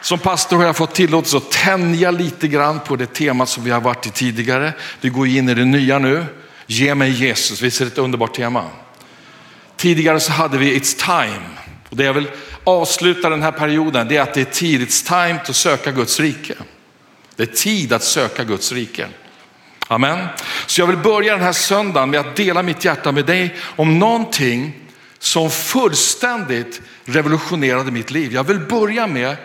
Som pastor har jag fått tillåtelse att tänja lite grann på det temat som vi har varit i tidigare. Vi går in i det nya nu. Ge mig Jesus, visst är det ett underbart tema? Tidigare så hade vi It's time. Och det jag vill avsluta den här perioden det är att det är tid, it's time att söka Guds rike. Det är tid att söka Guds rike. Amen. Så jag vill börja den här söndagen med att dela mitt hjärta med dig om någonting som fullständigt revolutionerade mitt liv. Jag vill börja med,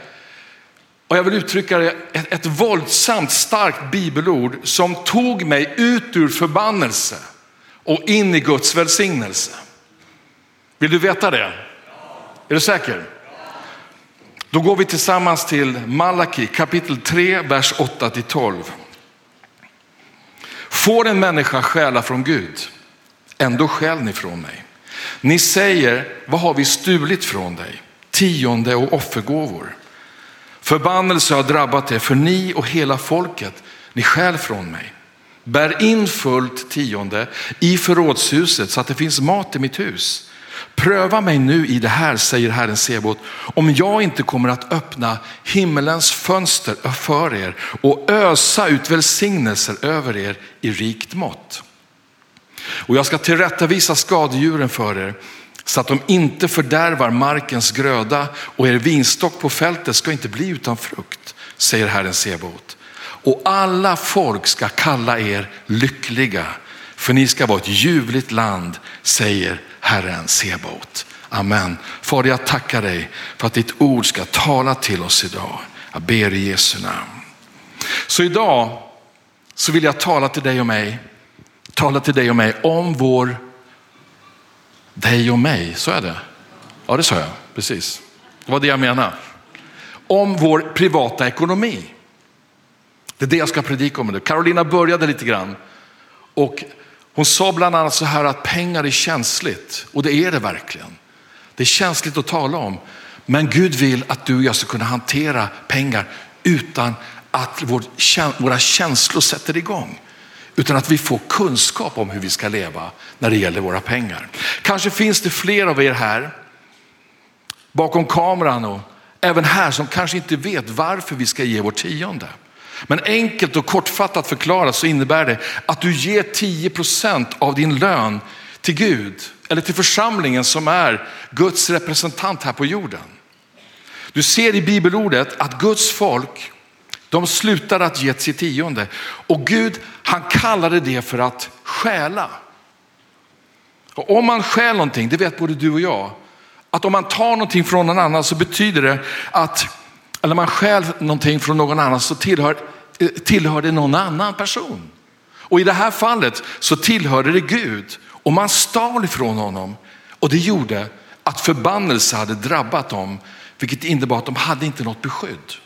och jag vill uttrycka det, ett, ett våldsamt starkt bibelord som tog mig ut ur förbannelse och in i Guds välsignelse. Vill du veta det? Är du säker? Då går vi tillsammans till Malaki kapitel 3, vers 8 till 12. Får en människa stjäla från Gud, ändå stjäl ni från mig. Ni säger, vad har vi stulit från dig? Tionde och offergåvor. Förbannelse har drabbat er, för ni och hela folket, ni stjäl från mig. Bär in fullt tionde i förrådshuset så att det finns mat i mitt hus. Pröva mig nu i det här, säger Herren Sebot, om jag inte kommer att öppna himmelens fönster för er och ösa ut välsignelser över er i rikt mått. Och jag ska tillrättavisa skadedjuren för er så att de inte fördärvar markens gröda och er vinstock på fältet ska inte bli utan frukt, säger Herren Sebot. Och alla folk ska kalla er lyckliga, för ni ska vara ett ljuvligt land, säger Herren Sebaot. Amen. Fader, jag tackar dig för att ditt ord ska tala till oss idag. Jag ber i Jesu namn. Så idag så vill jag tala till dig och mig, tala till dig och mig om vår, dig och mig, så är det. Ja, det sa jag, precis. Det var det jag menade. Om vår privata ekonomi. Det är det jag ska predika om nu. Carolina började lite grann och hon sa bland annat så här att pengar är känsligt och det är det verkligen. Det är känsligt att tala om. Men Gud vill att du och jag ska kunna hantera pengar utan att våra känslor sätter igång. Utan att vi får kunskap om hur vi ska leva när det gäller våra pengar. Kanske finns det fler av er här bakom kameran och även här som kanske inte vet varför vi ska ge vår tionde. Men enkelt och kortfattat förklarat så innebär det att du ger 10 procent av din lön till Gud eller till församlingen som är Guds representant här på jorden. Du ser i bibelordet att Guds folk, de slutade att ge sitt tionde och Gud han kallade det för att stjäla. Och om man stjäl någonting, det vet både du och jag, att om man tar någonting från någon annan så betyder det att eller man stjäl någonting från någon annan så tillhör, tillhör det någon annan person. Och i det här fallet så tillhörde det Gud och man stal ifrån honom och det gjorde att förbannelse hade drabbat dem, vilket innebar att de hade inte något beskydd.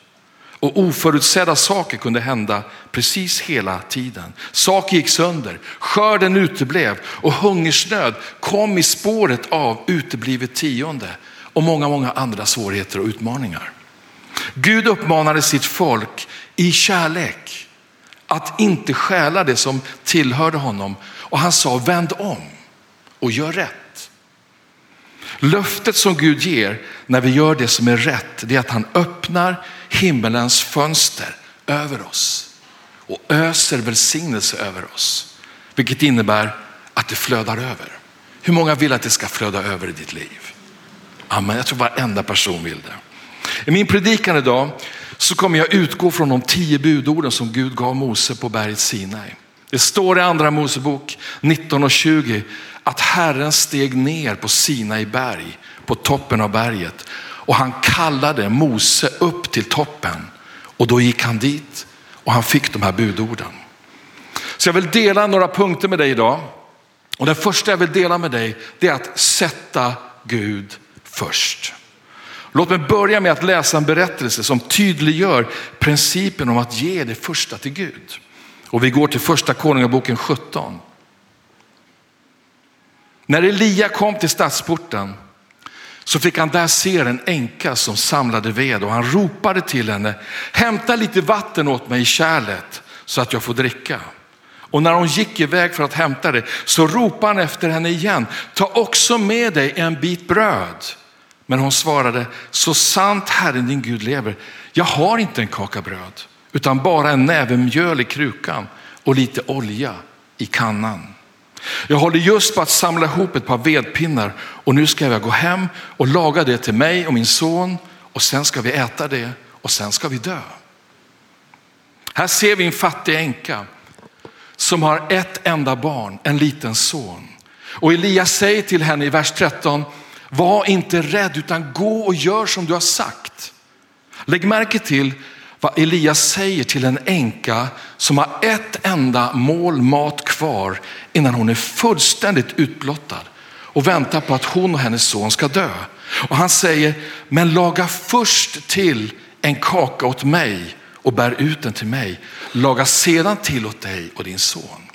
Och oförutsedda saker kunde hända precis hela tiden. Saker gick sönder, skörden uteblev och hungersnöd kom i spåret av uteblivet tionde och många, många andra svårigheter och utmaningar. Gud uppmanade sitt folk i kärlek att inte stjäla det som tillhörde honom och han sa vänd om och gör rätt. Löftet som Gud ger när vi gör det som är rätt, det är att han öppnar himmelens fönster över oss och öser välsignelse över oss, vilket innebär att det flödar över. Hur många vill att det ska flöda över i ditt liv? Amen, jag tror varenda person vill det. I min predikan idag så kommer jag utgå från de tio budorden som Gud gav Mose på berget Sinai. Det står i andra Mosebok 19 och 20 att Herren steg ner på Sinai berg, på toppen av berget och han kallade Mose upp till toppen och då gick han dit och han fick de här budorden. Så jag vill dela några punkter med dig idag. Och den första jag vill dela med dig det är att sätta Gud först. Låt mig börja med att läsa en berättelse som tydliggör principen om att ge det första till Gud. Och vi går till första Konungaboken 17. När Elia kom till stadsporten så fick han där se en änka som samlade ved och han ropade till henne, hämta lite vatten åt mig i kärlet så att jag får dricka. Och när hon gick iväg för att hämta det så ropade han efter henne igen, ta också med dig en bit bröd Men hon svarade, så sant Herren din Gud lever, jag har inte en kaka bröd, utan bara en näve mjöl i krukan och lite olja i kannan. Jag håller just på att samla ihop ett par vedpinnar och nu ska jag gå hem och laga det till mig och min son och sen ska vi äta det och sen ska vi dö. Här ser vi en fattig änka som har ett enda barn, en liten son. Och Elias säger till henne i vers 13, var inte rädd utan gå och gör som du har sagt. Lägg märke till vad Elias säger till en änka som har ett enda mål mat kvar innan hon är fullständigt utblottad och väntar på att hon och hennes son ska dö. Och han säger, men laga först till en kaka åt mig och bär ut den till mig. Laga sedan till åt dig och din son.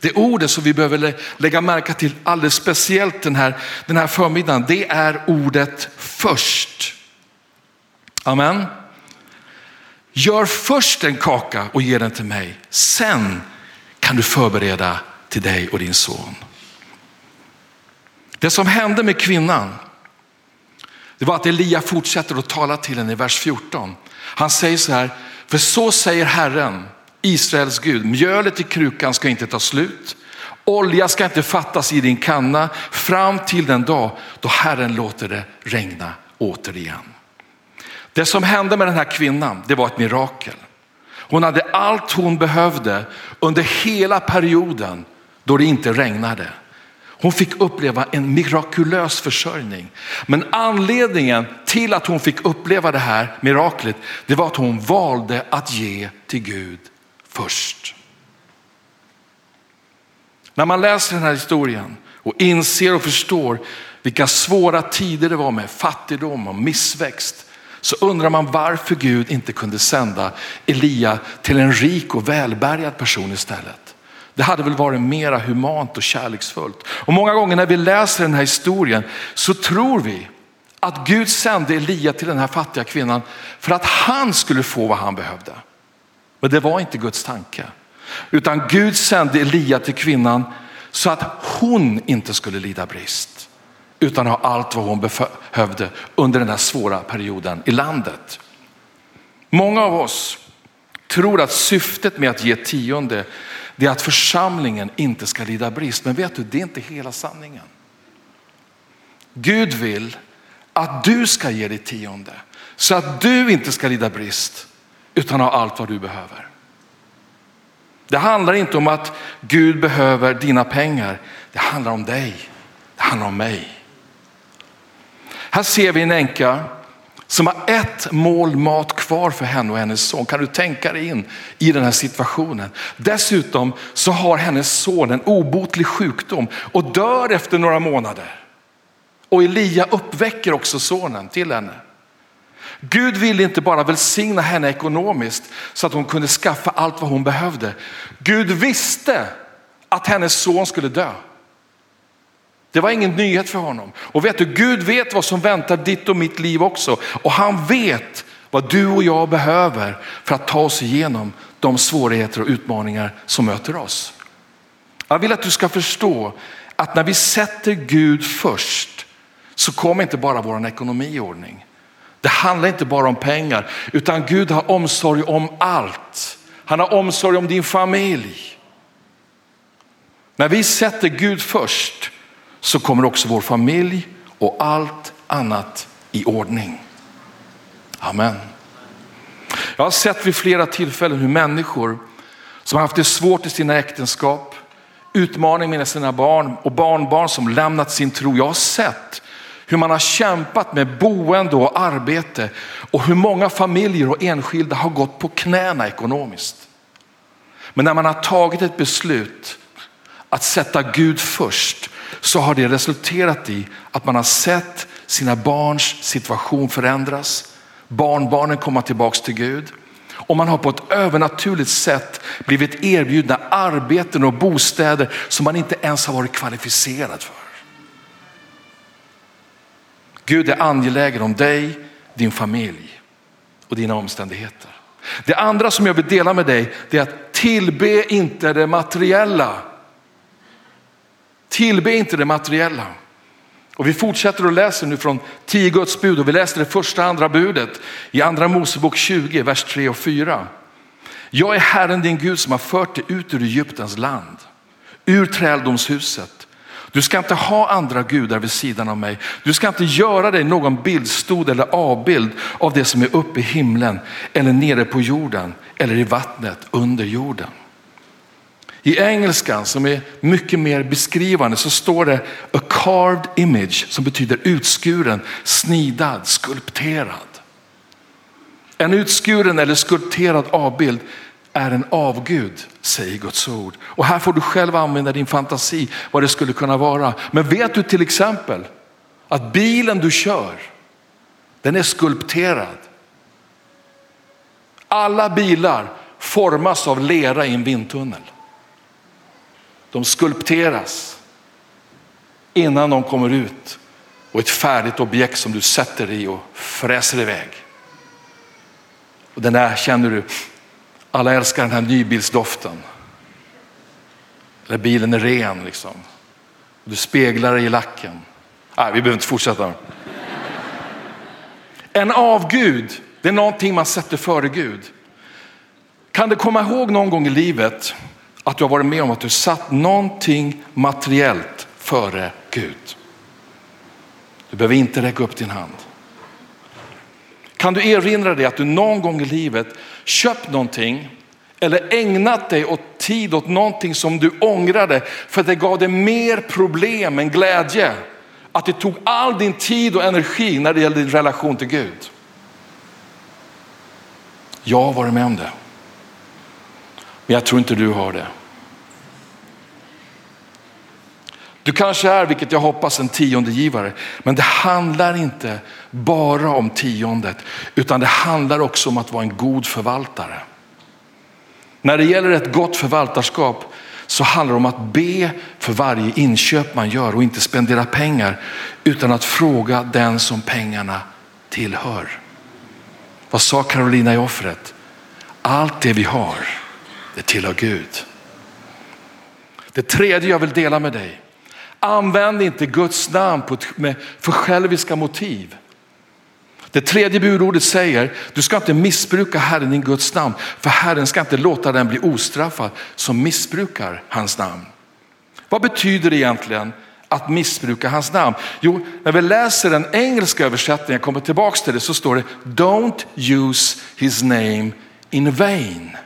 Det ordet som vi behöver lägga märke till alldeles speciellt den här, den här förmiddagen, det är ordet först. Amen. Gör först en kaka och ge den till mig. Sen kan du förbereda till dig och din son. Det som hände med kvinnan, det var att Elia fortsätter att tala till henne i vers 14. Han säger så här, för så säger Herren, Israels Gud, mjölet i krukan ska inte ta slut. Olja ska inte fattas i din kanna fram till den dag då Herren låter det regna återigen. Det som hände med den här kvinnan, det var ett mirakel. Hon hade allt hon behövde under hela perioden då det inte regnade. Hon fick uppleva en mirakulös försörjning. Men anledningen till att hon fick uppleva det här miraklet, det var att hon valde att ge till Gud först. När man läser den här historien och inser och förstår vilka svåra tider det var med fattigdom och missväxt, så undrar man varför Gud inte kunde sända Elia till en rik och välbärgad person istället. Det hade väl varit mera humant och kärleksfullt. Och många gånger när vi läser den här historien så tror vi att Gud sände Elia till den här fattiga kvinnan för att han skulle få vad han behövde. Men det var inte Guds tanke. Utan Gud sände Elia till kvinnan så att hon inte skulle lida brist utan ha allt vad hon behövde under den här svåra perioden i landet. Många av oss tror att syftet med att ge tionde det är att församlingen inte ska lida brist. Men vet du, det är inte hela sanningen. Gud vill att du ska ge ditt tionde så att du inte ska lida brist utan ha allt vad du behöver. Det handlar inte om att Gud behöver dina pengar. Det handlar om dig. Det handlar om mig. Här ser vi en änka som har ett mål mat kvar för henne och hennes son. Kan du tänka dig in i den här situationen? Dessutom så har hennes son en obotlig sjukdom och dör efter några månader. Och Elia uppväcker också sonen till henne. Gud ville inte bara välsigna henne ekonomiskt så att hon kunde skaffa allt vad hon behövde. Gud visste att hennes son skulle dö. Det var ingen nyhet för honom. Och vet du, Gud vet vad som väntar ditt och mitt liv också. Och han vet vad du och jag behöver för att ta oss igenom de svårigheter och utmaningar som möter oss. Jag vill att du ska förstå att när vi sätter Gud först så kommer inte bara vår ekonomi i ordning. Det handlar inte bara om pengar utan Gud har omsorg om allt. Han har omsorg om din familj. När vi sätter Gud först så kommer också vår familj och allt annat i ordning. Amen. Jag har sett vid flera tillfällen hur människor som har haft det svårt i sina äktenskap, utmaning med sina barn och barnbarn som lämnat sin tro. Jag har sett hur man har kämpat med boende och arbete och hur många familjer och enskilda har gått på knäna ekonomiskt. Men när man har tagit ett beslut att sätta Gud först så har det resulterat i att man har sett sina barns situation förändras. Barnbarnen komma tillbaks till Gud och man har på ett övernaturligt sätt blivit erbjudna arbeten och bostäder som man inte ens har varit kvalificerad för. Gud är angelägen om dig, din familj och dina omständigheter. Det andra som jag vill dela med dig är att tillbe inte det materiella Tillbe inte det materiella. Och vi fortsätter och läser nu från tio Guds bud och vi läser det första andra budet i andra Mosebok 20, vers 3 och 4. Jag är Herren din Gud som har fört dig ut ur Egyptens land, ur träldomshuset. Du ska inte ha andra gudar vid sidan av mig. Du ska inte göra dig någon bildstod eller avbild av det som är uppe i himlen eller nere på jorden eller i vattnet under jorden. I engelskan som är mycket mer beskrivande så står det a carved image som betyder utskuren, snidad, skulpterad. En utskuren eller skulpterad avbild är en avgud, säger Guds ord. Och här får du själv använda din fantasi vad det skulle kunna vara. Men vet du till exempel att bilen du kör, den är skulpterad. Alla bilar formas av lera i en vindtunnel. De skulpteras innan de kommer ut och ett färdigt objekt som du sätter i och fräser iväg. Och den där känner du, alla älskar den här nybilsdoften. Eller bilen är ren liksom. Du speglar dig i lacken. Nej, vi behöver inte fortsätta. En avgud, det är någonting man sätter före Gud. Kan du komma ihåg någon gång i livet att du har varit med om att du satt någonting materiellt före Gud? Du behöver inte räcka upp din hand. Kan du erinra dig att du någon gång i livet köpt någonting eller ägnat dig åt tid åt någonting som du ångrade för att det gav dig mer problem än glädje? Att det tog all din tid och energi när det gällde din relation till Gud. Jag har varit med om det. Men jag tror inte du har det. Du kanske är, vilket jag hoppas, en tiondegivare. Men det handlar inte bara om tiondet, utan det handlar också om att vara en god förvaltare. När det gäller ett gott förvaltarskap så handlar det om att be för varje inköp man gör och inte spendera pengar utan att fråga den som pengarna tillhör. Vad sa Carolina i offret? Allt det vi har, det tillhör Gud. Det tredje jag vill dela med dig Använd inte Guds namn på ett, med för själviska motiv. Det tredje budordet säger, du ska inte missbruka Herren i Guds namn, för Herren ska inte låta den bli ostraffad som missbrukar hans namn. Vad betyder det egentligen att missbruka hans namn? Jo, när vi läser den engelska översättningen, jag kommer tillbaks till det, så står det Don't use his name in vain.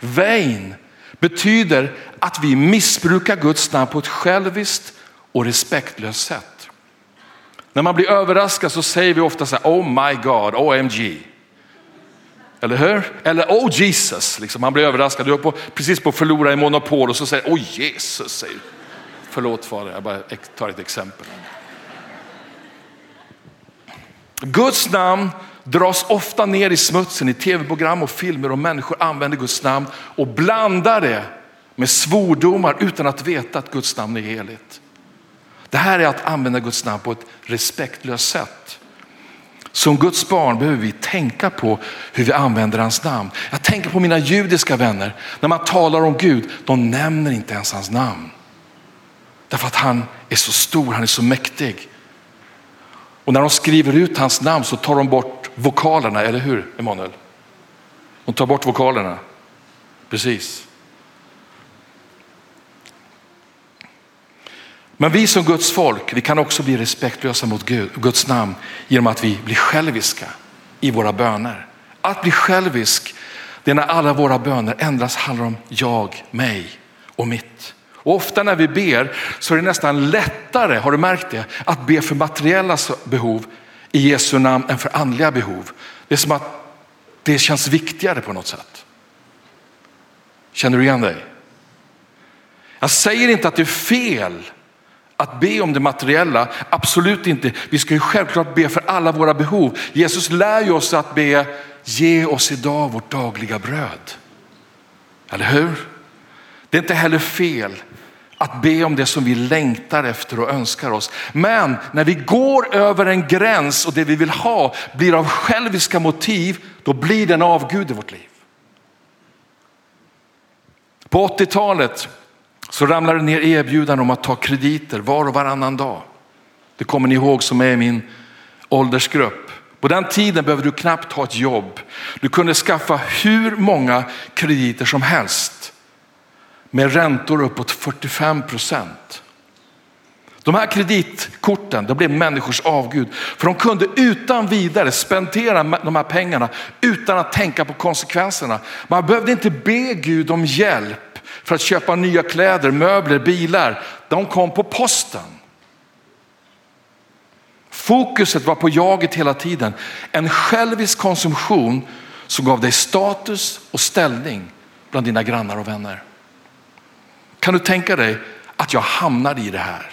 Vain betyder att vi missbrukar Guds namn på ett själviskt och respektlöst sätt. När man blir överraskad så säger vi ofta så här, oh my God, OMG. Eller hur? Eller oh Jesus, liksom. man blir överraskad. Du är på, precis på att förlora i monopol och så säger oh Jesus. Säger. Förlåt fader, jag bara tar ett exempel. Guds namn dras ofta ner i smutsen i tv-program och filmer och människor använder Guds namn och blandar det med svordomar utan att veta att Guds namn är heligt. Det här är att använda Guds namn på ett respektlöst sätt. Som Guds barn behöver vi tänka på hur vi använder hans namn. Jag tänker på mina judiska vänner. När man talar om Gud, de nämner inte ens hans namn. Därför att han är så stor, han är så mäktig. Och när de skriver ut hans namn så tar de bort vokalerna, eller hur Emanuel? Hon tar bort vokalerna. Precis. Men vi som Guds folk, vi kan också bli respektlösa mot Gud, Guds namn genom att vi blir själviska i våra böner. Att bli självisk, det är när alla våra böner ändras handlar om jag, mig och mitt. Och ofta när vi ber så är det nästan lättare, har du märkt det, att be för materiella behov i Jesu namn än för andliga behov. Det är som att det känns viktigare på något sätt. Känner du igen dig? Jag säger inte att det är fel att be om det materiella, absolut inte. Vi ska ju självklart be för alla våra behov. Jesus lär ju oss att be, ge oss idag vårt dagliga bröd. Eller hur? Det är inte heller fel att be om det som vi längtar efter och önskar oss. Men när vi går över en gräns och det vi vill ha blir av själviska motiv, då blir det en avgud i vårt liv. På 80-talet så ramlade det ner erbjudanden om att ta krediter var och varannan dag. Det kommer ni ihåg som är i min åldersgrupp. På den tiden behövde du knappt ha ett jobb. Du kunde skaffa hur många krediter som helst med räntor uppåt 45 procent. De här kreditkorten de blev människors avgud. För de kunde utan vidare spendera de här pengarna utan att tänka på konsekvenserna. Man behövde inte be Gud om hjälp för att köpa nya kläder, möbler, bilar. De kom på posten. Fokuset var på jaget hela tiden. En självisk konsumtion som gav dig status och ställning bland dina grannar och vänner. Kan du tänka dig att jag hamnade i det här?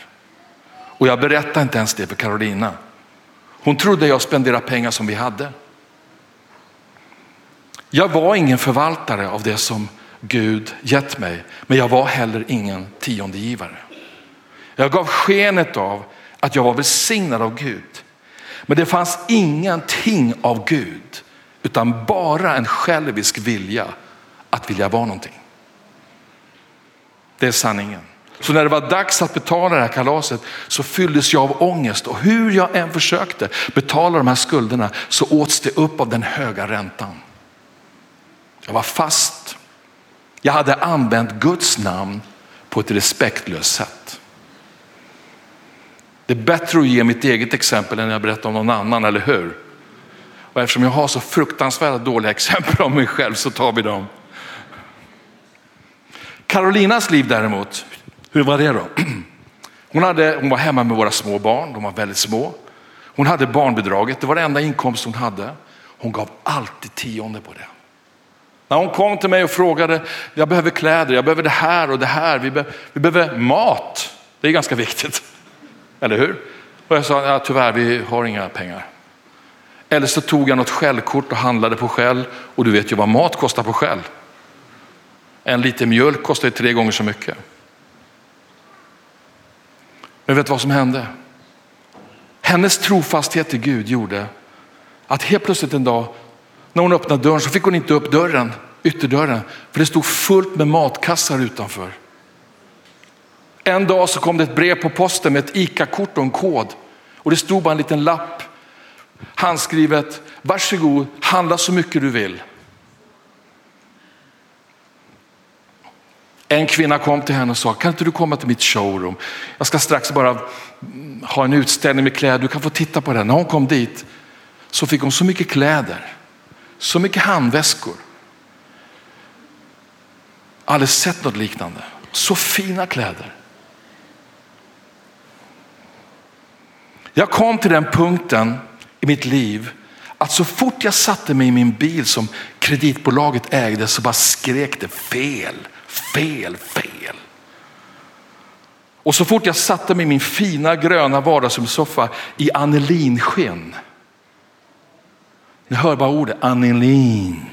Och jag berättade inte ens det för Carolina. Hon trodde jag spenderade pengar som vi hade. Jag var ingen förvaltare av det som Gud gett mig, men jag var heller ingen tiondegivare. Jag gav skenet av att jag var välsignad av Gud. Men det fanns ingenting av Gud, utan bara en självisk vilja att vilja vara någonting. Det är sanningen. Så när det var dags att betala det här kalaset så fylldes jag av ångest och hur jag än försökte betala de här skulderna så åts det upp av den höga räntan. Jag var fast. Jag hade använt Guds namn på ett respektlöst sätt. Det är bättre att ge mitt eget exempel än att berätta om någon annan, eller hur? Och eftersom jag har så fruktansvärt dåliga exempel om mig själv så tar vi dem. Carolinas liv däremot, hur var det då? Hon, hade, hon var hemma med våra små barn, de var väldigt små. Hon hade barnbidraget, det var den enda inkomst hon hade. Hon gav alltid tionde på det. När hon kom till mig och frågade, jag behöver kläder, jag behöver det här och det här, vi, be, vi behöver mat. Det är ganska viktigt, eller hur? Och jag sa, ja, tyvärr vi har inga pengar. Eller så tog jag något skällkort och handlade på skäll och du vet ju vad mat kostar på skäll. En liter mjölk kostar tre gånger så mycket. Men vet du vad som hände? Hennes trofasthet till Gud gjorde att helt plötsligt en dag när hon öppnade dörren så fick hon inte upp dörren, ytterdörren, för det stod fullt med matkassar utanför. En dag så kom det ett brev på posten med ett ICA-kort och en kod och det stod bara en liten lapp handskrivet, varsågod handla så mycket du vill. En kvinna kom till henne och sa, kan inte du komma till mitt showroom? Jag ska strax bara ha en utställning med kläder, du kan få titta på den. När hon kom dit så fick hon så mycket kläder, så mycket handväskor. Aldrig sett något liknande. Så fina kläder. Jag kom till den punkten i mitt liv att så fort jag satte mig i min bil som kreditbolaget ägde så bara skrek det fel, fel, fel. Och så fort jag satte mig i min fina gröna vardagsrumssoffa i anelinsken. Ni hör bara ordet anelin.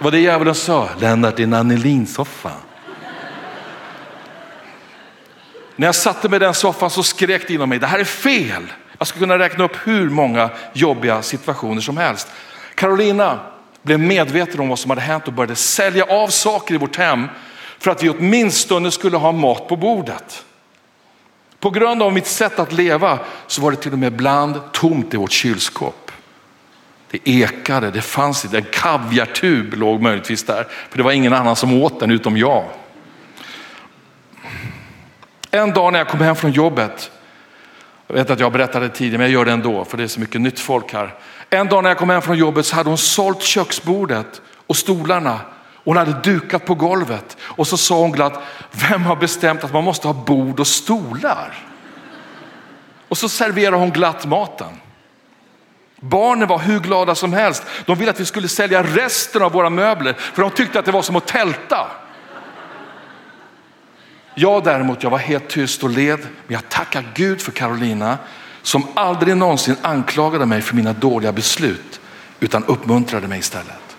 Vad det djävulen sa, Lennart din anelinsoffa. När jag satte mig i den soffan så skrek det inom mig, det här är fel. Jag skulle kunna räkna upp hur många jobbiga situationer som helst. Carolina blev medveten om vad som hade hänt och började sälja av saker i vårt hem för att vi åtminstone skulle ha mat på bordet. På grund av mitt sätt att leva så var det till och med ibland tomt i vårt kylskåp. Det ekade, det fanns inte, en kaviartub låg möjligtvis där, för det var ingen annan som åt den utom jag. En dag när jag kom hem från jobbet, jag vet att jag berättade det tidigare men jag gör det ändå för det är så mycket nytt folk här. En dag när jag kom hem från jobbet så hade hon sålt köksbordet och stolarna. Hon hade dukat på golvet och så sa hon glatt, vem har bestämt att man måste ha bord och stolar? Och så serverade hon glatt maten. Barnen var hur glada som helst. De ville att vi skulle sälja resten av våra möbler för de tyckte att det var som att tälta. Jag däremot, jag var helt tyst och led, men jag tackar Gud för Carolina som aldrig någonsin anklagade mig för mina dåliga beslut utan uppmuntrade mig istället.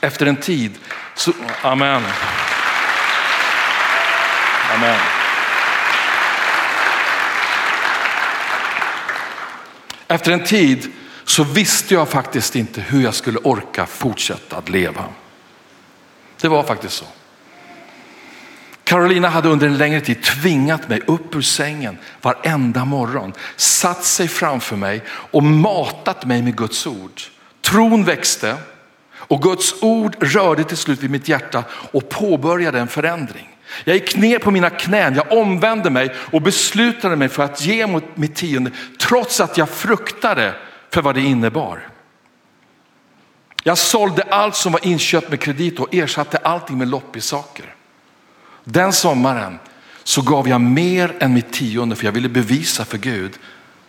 Efter en tid, så, amen. Amen. Efter en tid så visste jag faktiskt inte hur jag skulle orka fortsätta att leva. Det var faktiskt så. Carolina hade under en längre tid tvingat mig upp ur sängen varenda morgon, satt sig framför mig och matat mig med Guds ord. Tron växte och Guds ord rörde till slut vid mitt hjärta och påbörjade en förändring. Jag gick ner på mina knän, jag omvände mig och beslutade mig för att ge mot mitt tionde trots att jag fruktade för vad det innebar. Jag sålde allt som var inköpt med kredit och ersatte allting med loppissaker. Den sommaren så gav jag mer än mitt tionde för jag ville bevisa för Gud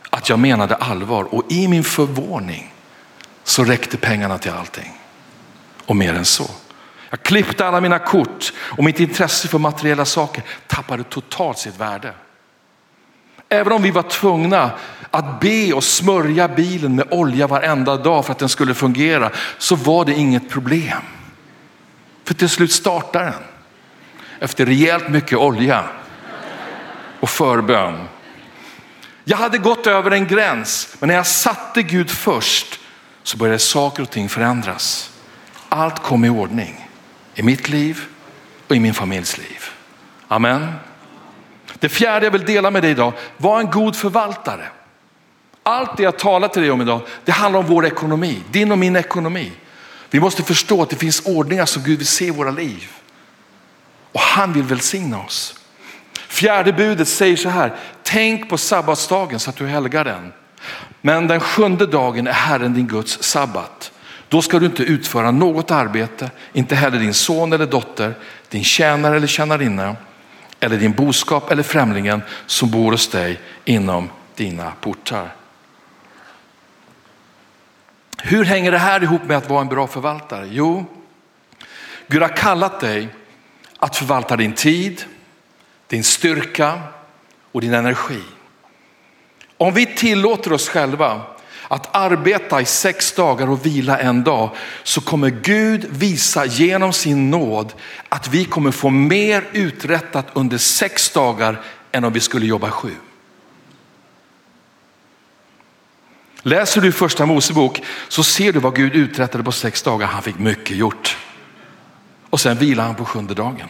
att jag menade allvar och i min förvåning så räckte pengarna till allting och mer än så. Jag klippte alla mina kort och mitt intresse för materiella saker tappade totalt sitt värde. Även om vi var tvungna att be och smörja bilen med olja varenda dag för att den skulle fungera så var det inget problem. För till slut startade den efter rejält mycket olja och förbön. Jag hade gått över en gräns, men när jag satte Gud först så började saker och ting förändras. Allt kom i ordning i mitt liv och i min familjs liv. Amen. Det fjärde jag vill dela med dig idag, var en god förvaltare. Allt det jag talar till dig om idag, det handlar om vår ekonomi, din och min ekonomi. Vi måste förstå att det finns ordningar som Gud vill se i våra liv. Och han vill välsigna oss. Fjärde budet säger så här, tänk på sabbatsdagen så att du helgar den. Men den sjunde dagen är Herren din Guds sabbat. Då ska du inte utföra något arbete, inte heller din son eller dotter, din tjänare eller tjänarinna, eller din boskap eller främlingen som bor hos dig inom dina portar. Hur hänger det här ihop med att vara en bra förvaltare? Jo, Gud har kallat dig att förvalta din tid, din styrka och din energi. Om vi tillåter oss själva att arbeta i sex dagar och vila en dag så kommer Gud visa genom sin nåd att vi kommer få mer uträttat under sex dagar än om vi skulle jobba sju. Läser du första Mosebok så ser du vad Gud uträttade på sex dagar. Han fick mycket gjort. Och sen vilar han på sjunde dagen.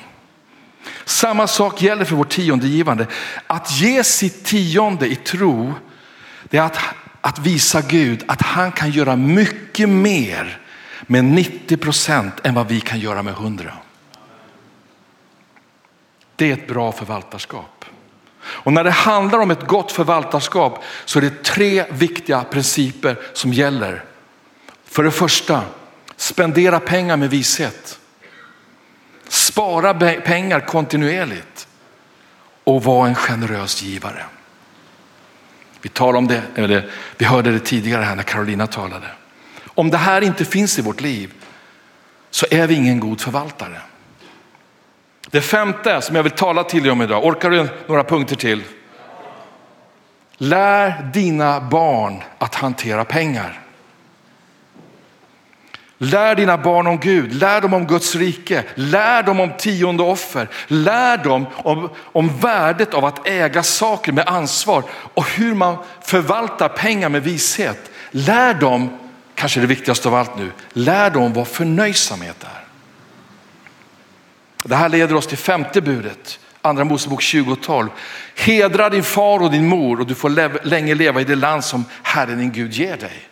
Samma sak gäller för vårt tiondegivande. Att ge sitt tionde i tro, det är att, att visa Gud att han kan göra mycket mer med 90 procent än vad vi kan göra med 100. Det är ett bra förvaltarskap. Och när det handlar om ett gott förvaltarskap så är det tre viktiga principer som gäller. För det första, spendera pengar med vishet. Spara pengar kontinuerligt och var en generös givare. Vi talade om det, eller vi hörde det tidigare här när Carolina talade. Om det här inte finns i vårt liv så är vi ingen god förvaltare. Det femte som jag vill tala till dig om idag, orkar du några punkter till? Lär dina barn att hantera pengar. Lär dina barn om Gud, lär dem om Guds rike, lär dem om tionde offer, lär dem om, om värdet av att äga saker med ansvar och hur man förvaltar pengar med vishet. Lär dem, kanske det viktigaste av allt nu, lär dem vad förnöjsamhet är. Det här leder oss till femte budet, andra Mosebok 20.12. Hedra din far och din mor och du får länge leva i det land som Herren din Gud ger dig.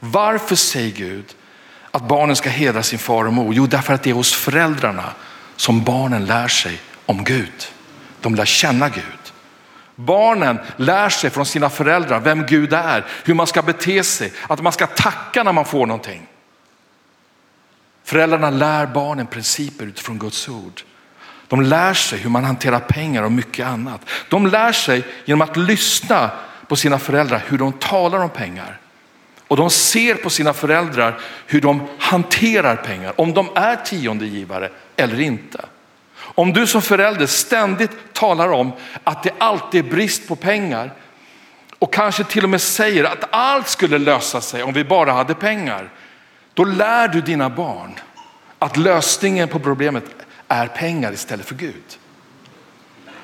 Varför säger Gud att barnen ska hedra sin far och mor? Jo, därför att det är hos föräldrarna som barnen lär sig om Gud. De lär känna Gud. Barnen lär sig från sina föräldrar vem Gud är, hur man ska bete sig, att man ska tacka när man får någonting. Föräldrarna lär barnen principer utifrån Guds ord. De lär sig hur man hanterar pengar och mycket annat. De lär sig genom att lyssna på sina föräldrar hur de talar om pengar. Och de ser på sina föräldrar hur de hanterar pengar, om de är tiondegivare eller inte. Om du som förälder ständigt talar om att det alltid är brist på pengar och kanske till och med säger att allt skulle lösa sig om vi bara hade pengar. Då lär du dina barn att lösningen på problemet är pengar istället för Gud.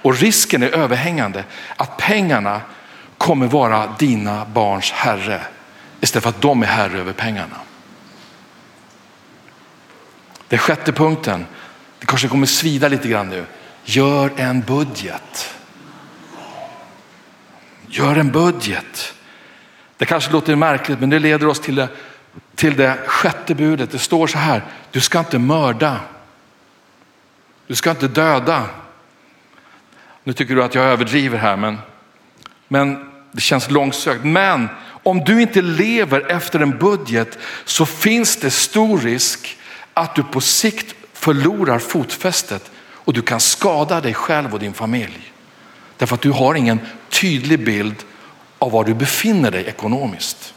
Och risken är överhängande att pengarna kommer vara dina barns herre istället för att de är herre över pengarna. Den sjätte punkten, det kanske kommer svida lite grann nu. Gör en budget. Gör en budget. Det kanske låter märkligt men det leder oss till det, till det sjätte budet. Det står så här, du ska inte mörda. Du ska inte döda. Nu tycker du att jag överdriver här men, men det känns långsökt. Men om du inte lever efter en budget så finns det stor risk att du på sikt förlorar fotfästet och du kan skada dig själv och din familj. Därför att du har ingen tydlig bild av var du befinner dig ekonomiskt.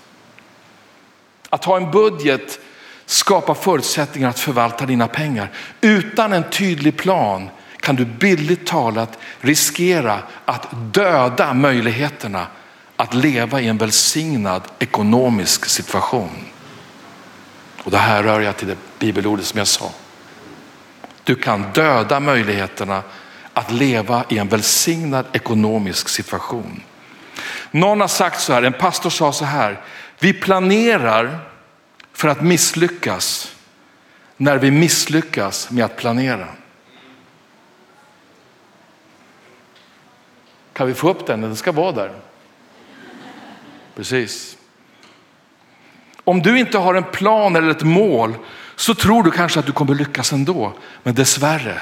Att ha en budget skapar förutsättningar att förvalta dina pengar. Utan en tydlig plan kan du billigt talat riskera att döda möjligheterna att leva i en välsignad ekonomisk situation. Och det här rör jag till det bibelordet som jag sa. Du kan döda möjligheterna att leva i en välsignad ekonomisk situation. Någon har sagt så här, en pastor sa så här, vi planerar för att misslyckas när vi misslyckas med att planera. Kan vi få upp den? Den ska vara där. Precis. Om du inte har en plan eller ett mål så tror du kanske att du kommer lyckas ändå. Men dessvärre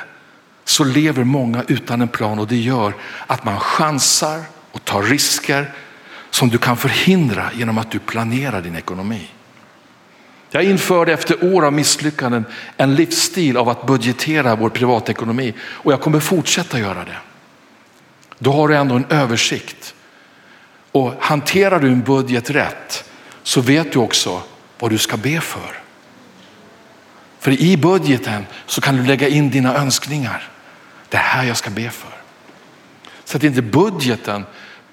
så lever många utan en plan och det gör att man chansar och tar risker som du kan förhindra genom att du planerar din ekonomi. Jag införde efter år av misslyckanden en livsstil av att budgetera vår privatekonomi och jag kommer fortsätta göra det. Då har du ändå en översikt. Och hanterar du en budget rätt så vet du också vad du ska be för. För i budgeten så kan du lägga in dina önskningar. Det här jag ska be för. Så att inte budgeten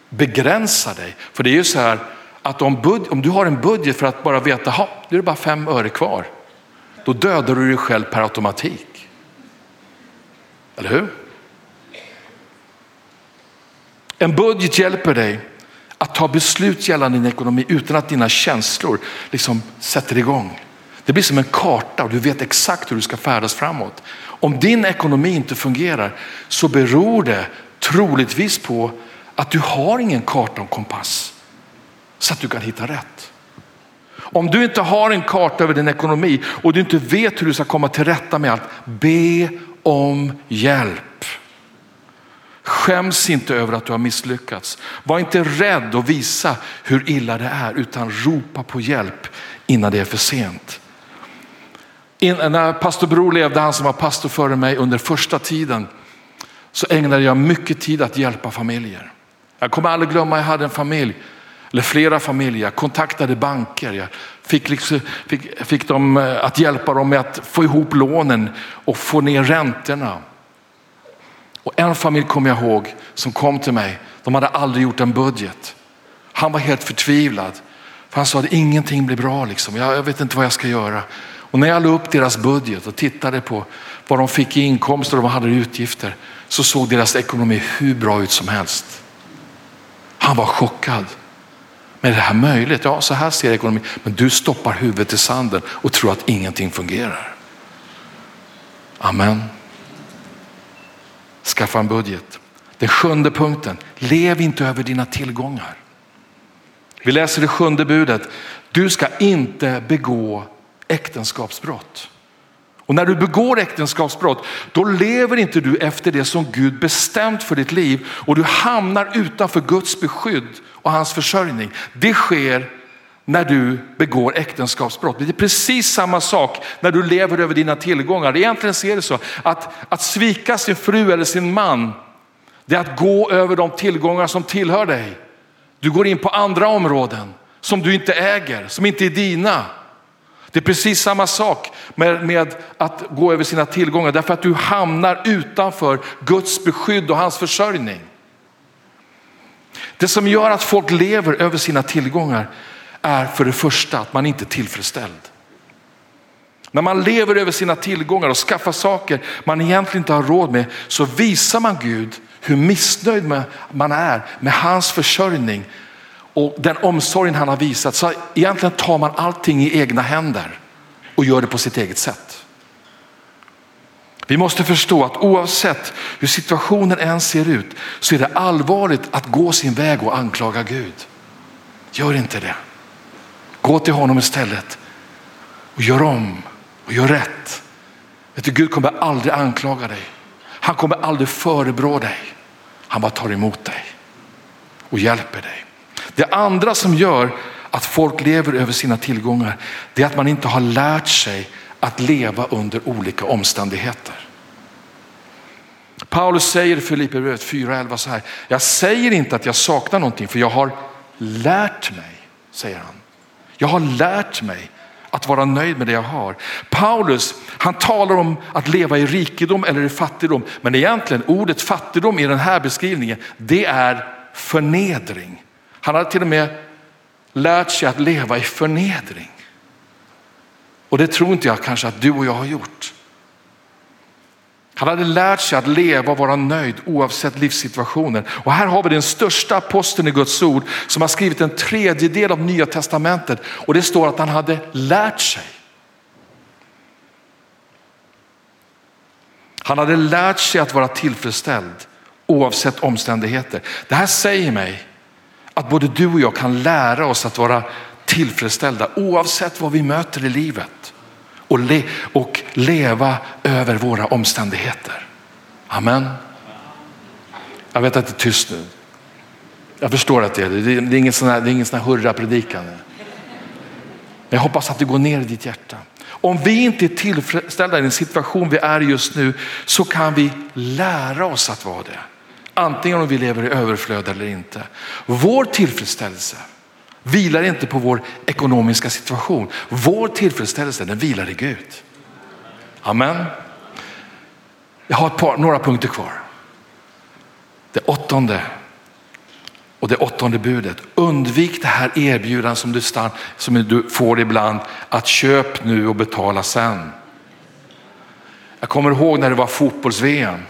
begränsar dig. För det är ju så här att om, bud, om du har en budget för att bara veta, ha, nu är det bara fem öre kvar. Då dödar du dig själv per automatik. Eller hur? En budget hjälper dig att ta beslut gällande din ekonomi utan att dina känslor liksom sätter igång. Det blir som en karta och du vet exakt hur du ska färdas framåt. Om din ekonomi inte fungerar så beror det troligtvis på att du har ingen karta och kompass så att du kan hitta rätt. Om du inte har en karta över din ekonomi och du inte vet hur du ska komma till rätta med allt, be om hjälp. Skäms inte över att du har misslyckats. Var inte rädd att visa hur illa det är utan ropa på hjälp innan det är för sent. In, när pastor Bror levde, han som var pastor före mig under första tiden, så ägnade jag mycket tid att hjälpa familjer. Jag kommer aldrig glömma, jag hade en familj, eller flera familjer, jag kontaktade banker, jag fick, liksom, fick, fick dem eh, att hjälpa dem med att få ihop lånen och få ner räntorna. Och en familj kommer jag ihåg som kom till mig, de hade aldrig gjort en budget. Han var helt förtvivlad. För han sa att ingenting blir bra, liksom. jag, jag vet inte vad jag ska göra. Och när jag la upp deras budget och tittade på vad de fick i inkomster och vad de hade i utgifter så såg deras ekonomi hur bra ut som helst. Han var chockad. Men är det här möjligt? Ja, så här ser ekonomin. Men du stoppar huvudet i sanden och tror att ingenting fungerar. Amen. Skaffa en budget. Den sjunde punkten, lev inte över dina tillgångar. Vi läser det sjunde budet. Du ska inte begå äktenskapsbrott. Och när du begår äktenskapsbrott, då lever inte du efter det som Gud bestämt för ditt liv och du hamnar utanför Guds beskydd och hans försörjning. Det sker när du begår äktenskapsbrott. Det är precis samma sak när du lever över dina tillgångar. Egentligen ser det så att, att svika sin fru eller sin man, det är att gå över de tillgångar som tillhör dig. Du går in på andra områden som du inte äger, som inte är dina. Det är precis samma sak med, med, att gå över sina tillgångar därför att du hamnar utanför Guds beskydd och hans försörjning. Det som gör att folk lever över sina tillgångar är för det första att man inte är tillfredsställd. När man lever över sina tillgångar och skaffar saker man egentligen inte har råd med så visar man Gud hur missnöjd man är med hans försörjning och den omsorgen han har visat. Så egentligen tar man allting i egna händer och gör det på sitt eget sätt. Vi måste förstå att oavsett hur situationen än ser ut så är det allvarligt att gå sin väg och anklaga Gud. Gör inte det. Gå till honom istället och gör om och gör rätt. Vet du, Gud kommer aldrig anklaga dig. Han kommer aldrig förebrå dig. Han bara tar emot dig och hjälper dig. Det andra som gör att folk lever över sina tillgångar, det är att man inte har lärt sig att leva under olika omständigheter. Paulus säger i Filipperbrevet 4.11 så här, jag säger inte att jag saknar någonting för jag har lärt mig, säger han. Jag har lärt mig att vara nöjd med det jag har. Paulus, han talar om att leva i rikedom eller i fattigdom, men egentligen ordet fattigdom i den här beskrivningen, det är förnedring. Han har till och med lärt sig att leva i förnedring. Och det tror inte jag kanske att du och jag har gjort. Han hade lärt sig att leva och vara nöjd oavsett livssituationen. Och här har vi den största aposteln i Guds ord som har skrivit en tredjedel av nya testamentet och det står att han hade lärt sig. Han hade lärt sig att vara tillfredsställd oavsett omständigheter. Det här säger mig att både du och jag kan lära oss att vara tillfredsställda oavsett vad vi möter i livet och, le och leva över våra omständigheter. Amen. Jag vet att det är tyst nu. Jag förstår att det är det. Det är ingen sån här, det är ingen sån här hurra-predikan. Jag hoppas att det går ner i ditt hjärta. Om vi inte är tillfredsställda i den situation vi är i just nu så kan vi lära oss att vara det. Antingen om vi lever i överflöd eller inte. Vår tillfredsställelse vilar inte på vår ekonomiska situation. Vår tillfredsställelse den vilar i Gud. Amen. Jag har ett par, några punkter kvar. Det åttonde och det åttonde budet. Undvik det här erbjudandet som du, stann, som du får ibland att köp nu och betala sen. Jag kommer ihåg när det var fotbolls-VM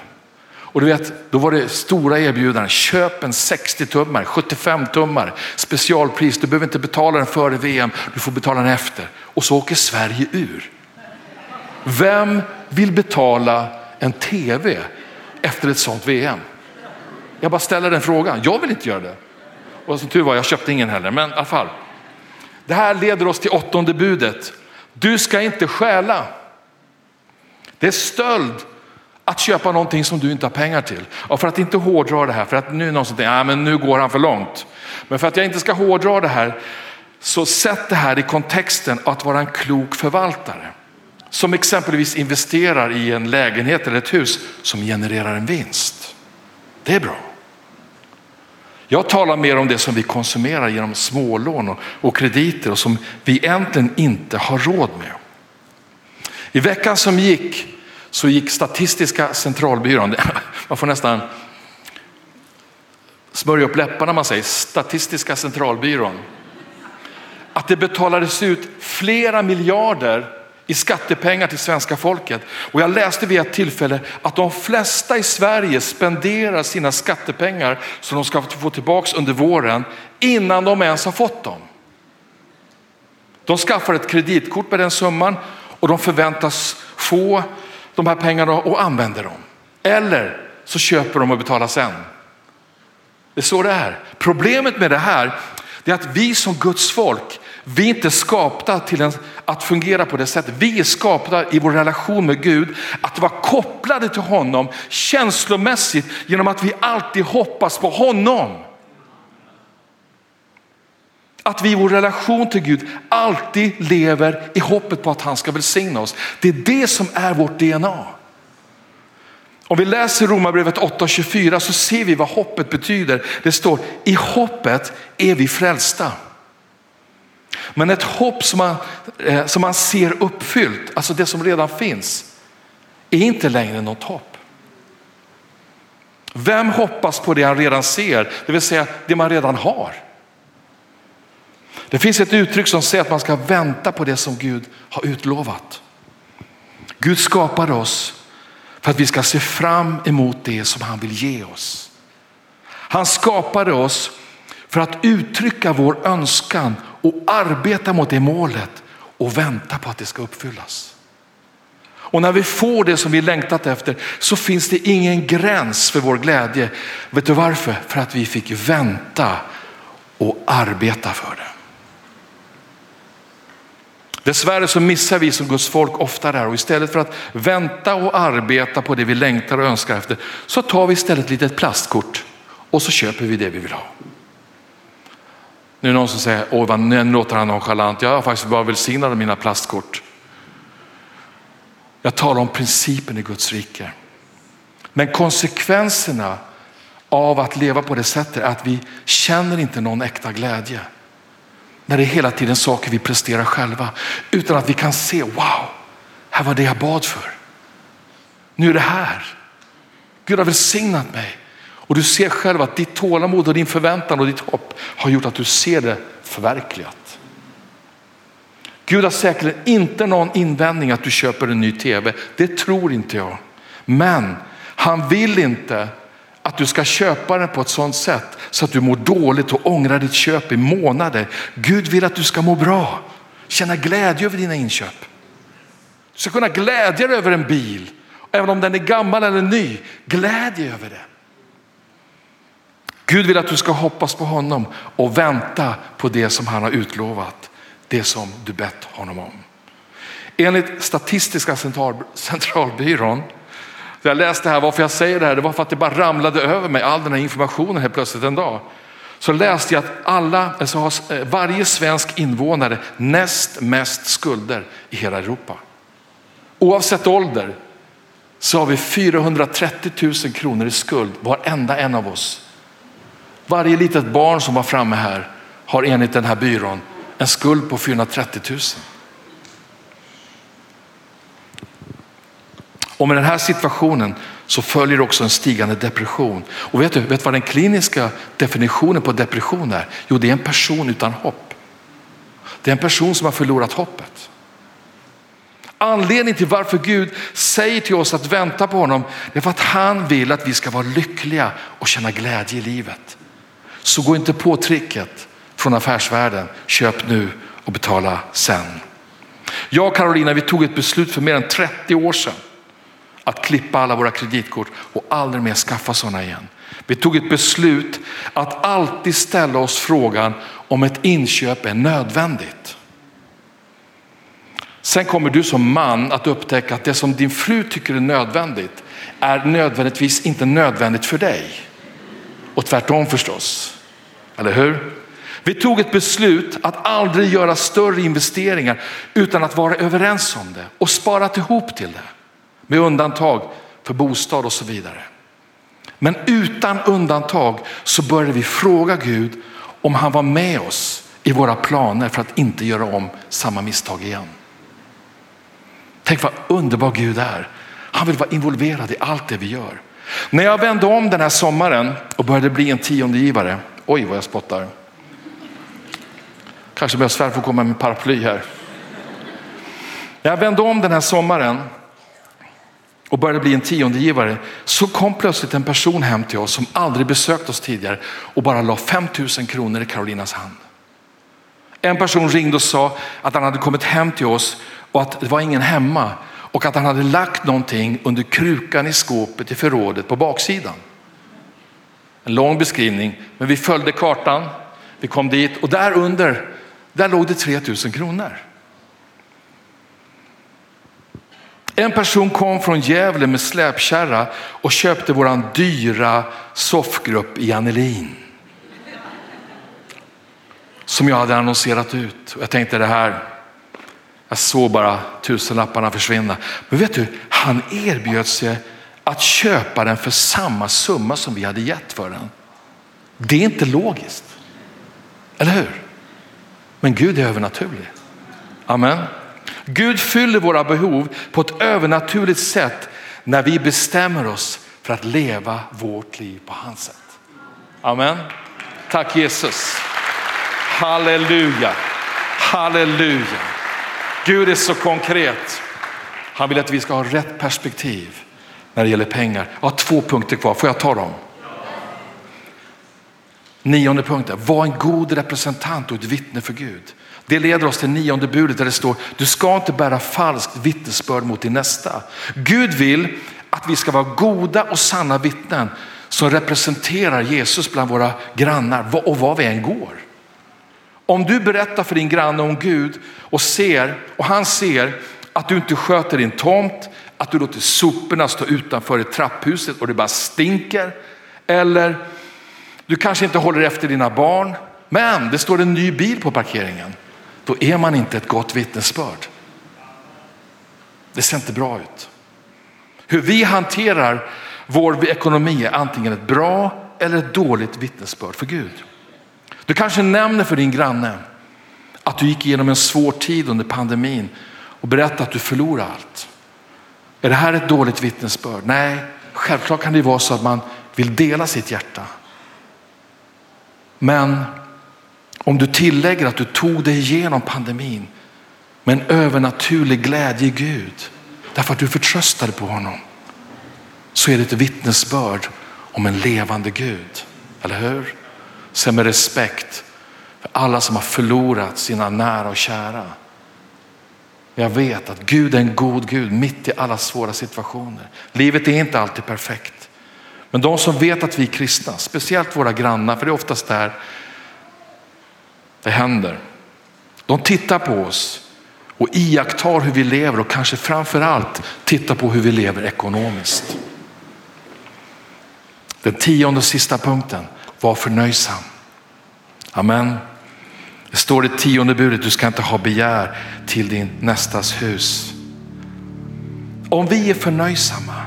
och du vet, då var det stora erbjudanden. Köp en 60 tummar, 75 tummar, specialpris. Du behöver inte betala den före VM, du får betala den efter. Och så åker Sverige ur. Vem vill betala en tv efter ett sånt VM? Jag bara ställer den frågan. Jag vill inte göra det. Och som tur var, jag köpte ingen heller, men i alla fall. Det här leder oss till åttonde budet. Du ska inte stjäla. Det är stöld att köpa någonting som du inte har pengar till. Och för att inte hårdra det här, för att nu är någon som tänker, ja, men nu går han för långt. Men för att jag inte ska hårdra det här, så sätt det här i kontexten att vara en klok förvaltare. Som exempelvis investerar i en lägenhet eller ett hus som genererar en vinst. Det är bra. Jag talar mer om det som vi konsumerar genom smålån och krediter och som vi egentligen inte har råd med. I veckan som gick så gick Statistiska centralbyrån, man får nästan smörja upp läpparna när man säger Statistiska centralbyrån, att det betalades ut flera miljarder i skattepengar till svenska folket. Och jag läste vid ett tillfälle att de flesta i Sverige spenderar sina skattepengar som de ska få tillbaks under våren innan de ens har fått dem. De skaffar ett kreditkort med den summan och de förväntas få de här pengarna och använder dem. Eller så köper de och betalar sen. Det är så det är. Problemet med det här är att vi som Guds folk, vi är inte skapta till en, att fungera på det sättet. Vi är skapta i vår relation med Gud att vara kopplade till honom känslomässigt genom att vi alltid hoppas på honom. Att vi i vår relation till Gud alltid lever i hoppet på att han ska välsigna oss. Det är det som är vårt DNA. Om vi läser Romarbrevet 8.24 så ser vi vad hoppet betyder. Det står i hoppet är vi frälsta. Men ett hopp som man, eh, som man ser uppfyllt, alltså det som redan finns, är inte längre något hopp. Vem hoppas på det han redan ser, det vill säga det man redan har? Det finns ett uttryck som säger att man ska vänta på det som Gud har utlovat. Gud skapade oss för att vi ska se fram emot det som han vill ge oss. Han skapade oss för att uttrycka vår önskan och arbeta mot det målet och vänta på att det ska uppfyllas. Och när vi får det som vi längtat efter så finns det ingen gräns för vår glädje. Vet du varför? För att vi fick vänta och arbeta för det. Dessvärre så missar vi som Guds folk ofta det här och istället för att vänta och arbeta på det vi längtar och önskar efter så tar vi istället ett litet plastkort och så köper vi det vi vill ha. Nu är det någon som säger, åh vad nu låter han nonchalant. Jag har faktiskt bara välsignat mina plastkort. Jag talar om principen i Guds rike. Men konsekvenserna av att leva på det sättet är att vi känner inte någon äkta glädje. När det är hela tiden saker vi presterar själva. Utan att vi kan se, wow, här var det jag bad för. Nu är det här. Gud har välsignat mig. Och du ser själv att ditt tålamod och din förväntan och ditt hopp har gjort att du ser det förverkligat. Gud har säkert inte någon invändning att du köper en ny tv. Det tror inte jag. Men han vill inte att du ska köpa den på ett sådant sätt så att du mår dåligt och ångrar ditt köp i månader. Gud vill att du ska må bra, känna glädje över dina inköp. Du ska kunna glädja dig över en bil, även om den är gammal eller ny. Glädje över det. Gud vill att du ska hoppas på honom och vänta på det som han har utlovat, det som du bett honom om. Enligt Statistiska centralbyrån jag läste här, varför jag säger det här, det var för att det bara ramlade över mig, all den här informationen helt plötsligt en dag. Så läste jag att alla, alltså har eh, varje svensk invånare näst mest skulder i hela Europa. Oavsett ålder så har vi 430 000 kronor i skuld, varenda en av oss. Varje litet barn som var framme här har enligt den här byrån en skuld på 430 000. Och med den här situationen så följer också en stigande depression. Och vet du vet vad den kliniska definitionen på depression är? Jo, det är en person utan hopp. Det är en person som har förlorat hoppet. Anledningen till varför Gud säger till oss att vänta på honom, är för att han vill att vi ska vara lyckliga och känna glädje i livet. Så gå inte på tricket från affärsvärlden, köp nu och betala sen. Jag och Carolina, vi tog ett beslut för mer än 30 år sedan att klippa alla våra kreditkort och aldrig mer skaffa sådana igen. Vi tog ett beslut att alltid ställa oss frågan om ett inköp är nödvändigt. Sen kommer du som man att upptäcka att det som din fru tycker är nödvändigt är nödvändigtvis inte nödvändigt för dig. Och tvärtom förstås. Eller hur? Vi tog ett beslut att aldrig göra större investeringar utan att vara överens om det och sparat ihop till det. Med undantag för bostad och så vidare. Men utan undantag så började vi fråga Gud om han var med oss i våra planer för att inte göra om samma misstag igen. Tänk vad underbar Gud är. Han vill vara involverad i allt det vi gör. När jag vände om den här sommaren och började bli en tiondegivare, oj vad jag spottar. Kanske behövs svärfar komma med paraply här. När jag vände om den här sommaren och började bli en tiondegivare så kom plötsligt en person hem till oss som aldrig besökt oss tidigare och bara la 5000 kronor i Karolinas hand. En person ringde och sa att han hade kommit hem till oss och att det var ingen hemma och att han hade lagt någonting under krukan i skåpet i förrådet på baksidan. En lång beskrivning, men vi följde kartan. Vi kom dit och där under, där låg det 3000 kronor. En person kom från Gävle med släpkärra och köpte våran dyra soffgrupp i Annelin. Som jag hade annonserat ut. Jag tänkte det här, jag såg bara tusenlapparna försvinna. Men vet du, han erbjöd sig att köpa den för samma summa som vi hade gett för den. Det är inte logiskt. Eller hur? Men Gud är övernaturlig. Amen. Gud fyller våra behov på ett övernaturligt sätt när vi bestämmer oss för att leva vårt liv på hans sätt. Amen. Tack Jesus. Halleluja. Halleluja. Gud är så konkret. Han vill att vi ska ha rätt perspektiv när det gäller pengar. Jag har två punkter kvar, får jag ta dem? Nionde punkten, var en god representant och ett vittne för Gud. Det leder oss till nionde budet där det står, du ska inte bära falskt vittnesbörd mot din nästa. Gud vill att vi ska vara goda och sanna vittnen som representerar Jesus bland våra grannar och var vi än går. Om du berättar för din granne om Gud och ser och han ser att du inte sköter din tomt, att du låter soporna stå utanför i trapphuset och det bara stinker. Eller du kanske inte håller efter dina barn, men det står en ny bil på parkeringen. Då är man inte ett gott vittnesbörd. Det ser inte bra ut. Hur vi hanterar vår ekonomi är antingen ett bra eller ett dåligt vittnesbörd för Gud. Du kanske nämner för din granne att du gick igenom en svår tid under pandemin och berättar att du förlorar allt. Är det här ett dåligt vittnesbörd? Nej, självklart kan det vara så att man vill dela sitt hjärta. Men om du tillägger att du tog dig igenom pandemin med en övernaturlig glädje i Gud därför att du förtröstade på honom så är det ett vittnesbörd om en levande Gud. Eller hur? Sen med respekt för alla som har förlorat sina nära och kära. Jag vet att Gud är en god Gud mitt i alla svåra situationer. Livet är inte alltid perfekt. Men de som vet att vi är kristna, speciellt våra grannar, för det är oftast där det händer. De tittar på oss och iakttar hur vi lever och kanske framför allt tittar på hur vi lever ekonomiskt. Den tionde och sista punkten, var förnöjsam. Amen. Det står i tionde budet, du ska inte ha begär till din nästas hus. Om vi är förnöjsamma,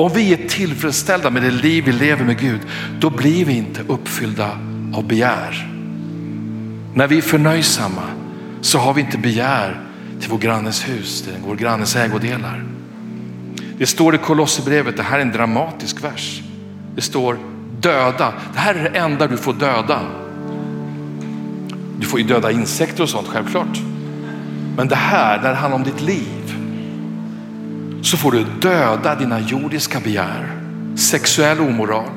om vi är tillfredsställda med det liv vi lever med Gud, då blir vi inte uppfyllda av begär. När vi är förnöjsamma så har vi inte begär till vår grannes hus, till vår grannes ägodelar. Det står i Kolosserbrevet, det här är en dramatisk vers. Det står döda. Det här är det enda du får döda. Du får ju döda insekter och sånt självklart. Men det här, när det handlar om ditt liv, så får du döda dina jordiska begär, sexuell omoral,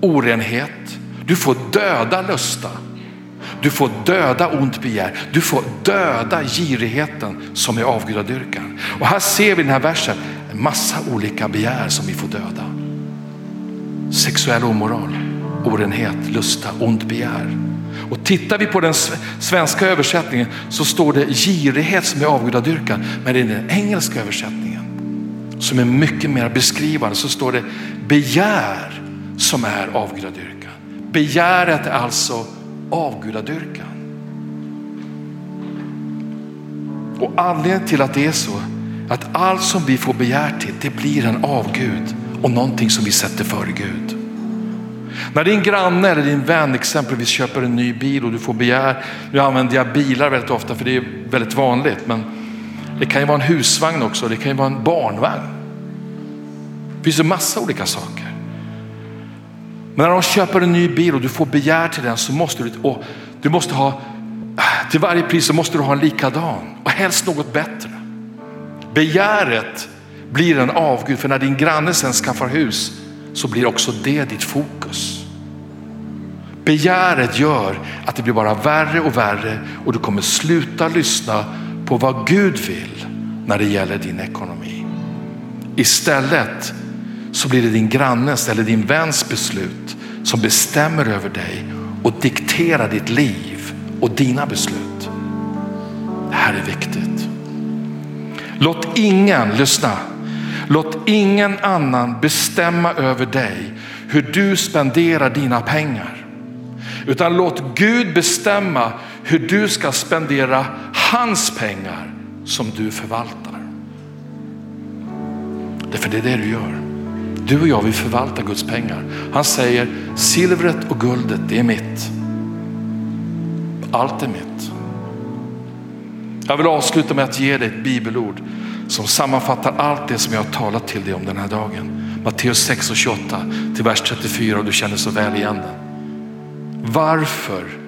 orenhet. Du får döda lusta. Du får döda ont begär. Du får döda girigheten som är avgudadyrkan. Och här ser vi i den här versen en massa olika begär som vi får döda. Sexuell omoral, orenhet, lusta, ont begär. Och tittar vi på den svenska översättningen så står det girighet som är avgudadyrkan. Men i den engelska översättningen som är mycket mer beskrivande så står det begär som är avgudadyrkan. Begäret är alltså avgudadyrkan. Och anledningen till att det är så, att allt som vi får begär till, det blir en avgud och någonting som vi sätter före Gud. När din granne eller din vän exempelvis köper en ny bil och du får begär, nu använder jag bilar väldigt ofta för det är väldigt vanligt, men det kan ju vara en husvagn också, det kan ju vara en barnvagn. Det finns en massa olika saker. Men när de köper en ny bil och du får begär till den så måste du, och du måste ha, till varje pris så måste du ha en likadan och helst något bättre. Begäret blir en avgud för när din granne sen skaffar hus så blir också det ditt fokus. Begäret gör att det blir bara värre och värre och du kommer sluta lyssna på vad Gud vill när det gäller din ekonomi. Istället så blir det din grannes eller din väns beslut som bestämmer över dig och dikterar ditt liv och dina beslut. Det här är viktigt. Låt ingen, lyssna, låt ingen annan bestämma över dig hur du spenderar dina pengar. Utan låt Gud bestämma hur du ska spendera hans pengar som du förvaltar. Därför det är det du gör. Du och jag vill förvalta Guds pengar. Han säger silvret och guldet det är mitt. Allt är mitt. Jag vill avsluta med att ge dig ett bibelord som sammanfattar allt det som jag har talat till dig om den här dagen. Matteus 6 och 28 till vers 34 och du känner så väl igen den. Varför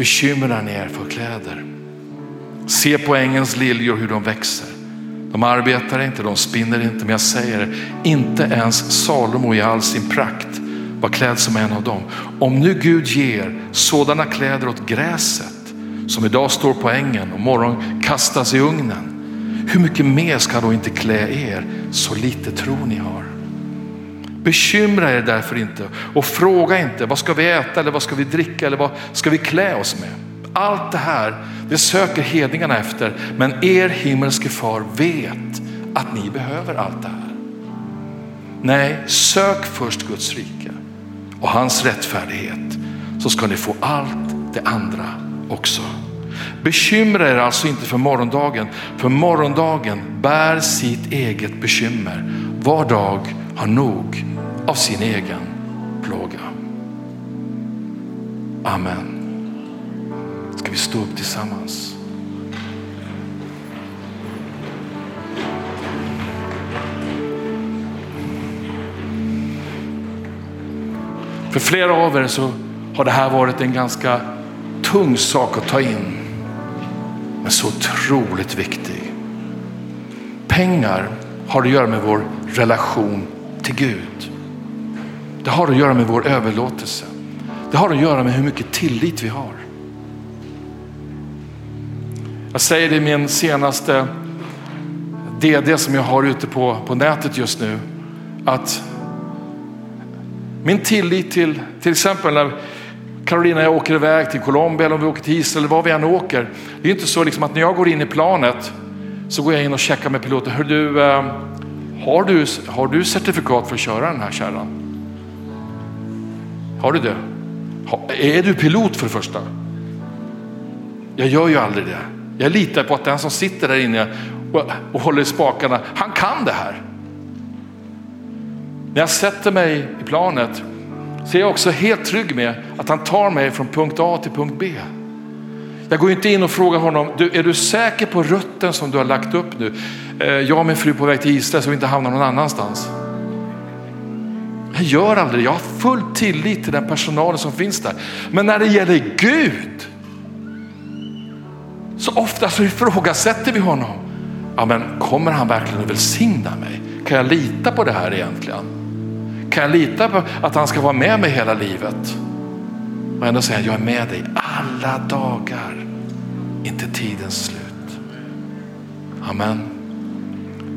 bekymrar ni er för kläder? Se på ängens liljor hur de växer. De arbetar inte, de spinner inte, men jag säger inte ens Salomo i all sin prakt var klädd som en av dem. Om nu Gud ger sådana kläder åt gräset som idag står på ängen och morgon kastas i ugnen. Hur mycket mer ska då inte klä er så lite tro ni har? Bekymra er därför inte och fråga inte vad ska vi äta eller vad ska vi dricka eller vad ska vi klä oss med? Allt det här, det söker hedningarna efter, men er himmelske far vet att ni behöver allt det här. Nej, sök först Guds rike och hans rättfärdighet så ska ni få allt det andra också. Bekymra er alltså inte för morgondagen, för morgondagen bär sitt eget bekymmer. Var dag har nog av sin egen plåga. Amen. Ska vi stå upp tillsammans? För flera av er så har det här varit en ganska tung sak att ta in. Men så otroligt viktig. Pengar har att göra med vår relation till Gud. Det har att göra med vår överlåtelse. Det har att göra med hur mycket tillit vi har. Jag säger det i min senaste DD som jag har ute på, på nätet just nu. Att min tillit till, till exempel när Carolina och jag åker iväg till Colombia eller om vi åker till Israel eller var vi än åker. Det är inte så liksom att när jag går in i planet så går jag in och checkar med piloten. Hör du, eh, har, du, har du certifikat för att köra den här kärran? Har du det? Är du pilot för det första? Jag gör ju aldrig det. Jag litar på att den som sitter där inne och, håller i spakarna, han kan det här. När jag sätter mig i planet så är jag också helt trygg med att han tar mig från punkt A till punkt B. Jag går inte in och frågar honom, du, är du säker på rutten som du har lagt upp nu? Eh, jag och min fru på väg till Israel så vi inte hamnar någon annanstans. Jag gör aldrig det, jag har full tillit till den personalen som finns där. Men när det gäller Gud så ofta så ifrågasätter vi honom. Ja, men kommer han verkligen att välsigna mig? Kan jag lita på det här egentligen? Kan jag lita på att han ska vara med mig hela livet? Och ändå säga jag är med dig alla dagar, inte tidens slut. Amen.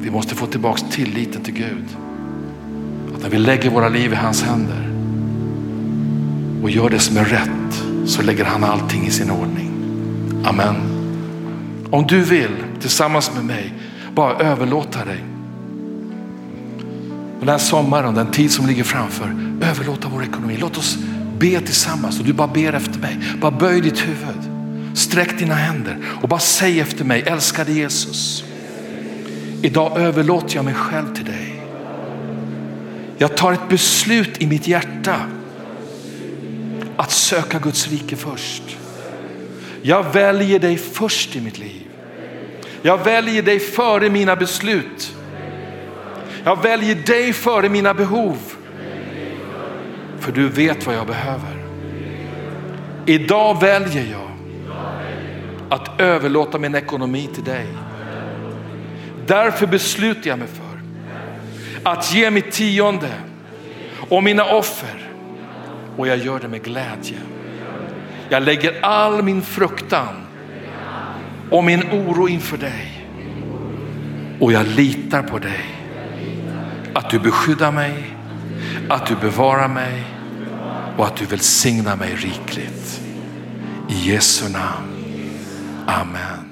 Vi måste få tillbaka tilliten till Gud. När vi lägger våra liv i hans händer och gör det som är rätt så lägger han allting i sin ordning. Amen. Om du vill tillsammans med mig bara överlåta dig. Den här sommaren, den tid som ligger framför, överlåta vår ekonomi. Låt oss be tillsammans och du bara ber efter mig. Bara böj ditt huvud, sträck dina händer och bara säg efter mig, älskade Jesus. Idag överlåter jag mig själv till dig. Jag tar ett beslut i mitt hjärta att söka Guds rike först. Jag väljer dig först i mitt liv. Jag väljer dig före mina beslut. Jag väljer dig före mina behov. För du vet vad jag behöver. Idag väljer jag att överlåta min ekonomi till dig. Därför beslutar jag mig för att ge mitt tionde och mina offer och jag gör det med glädje. Jag lägger all min fruktan och min oro inför dig och jag litar på dig. Att du beskyddar mig, att du bevarar mig och att du välsignar mig rikligt. I Jesu namn. Amen.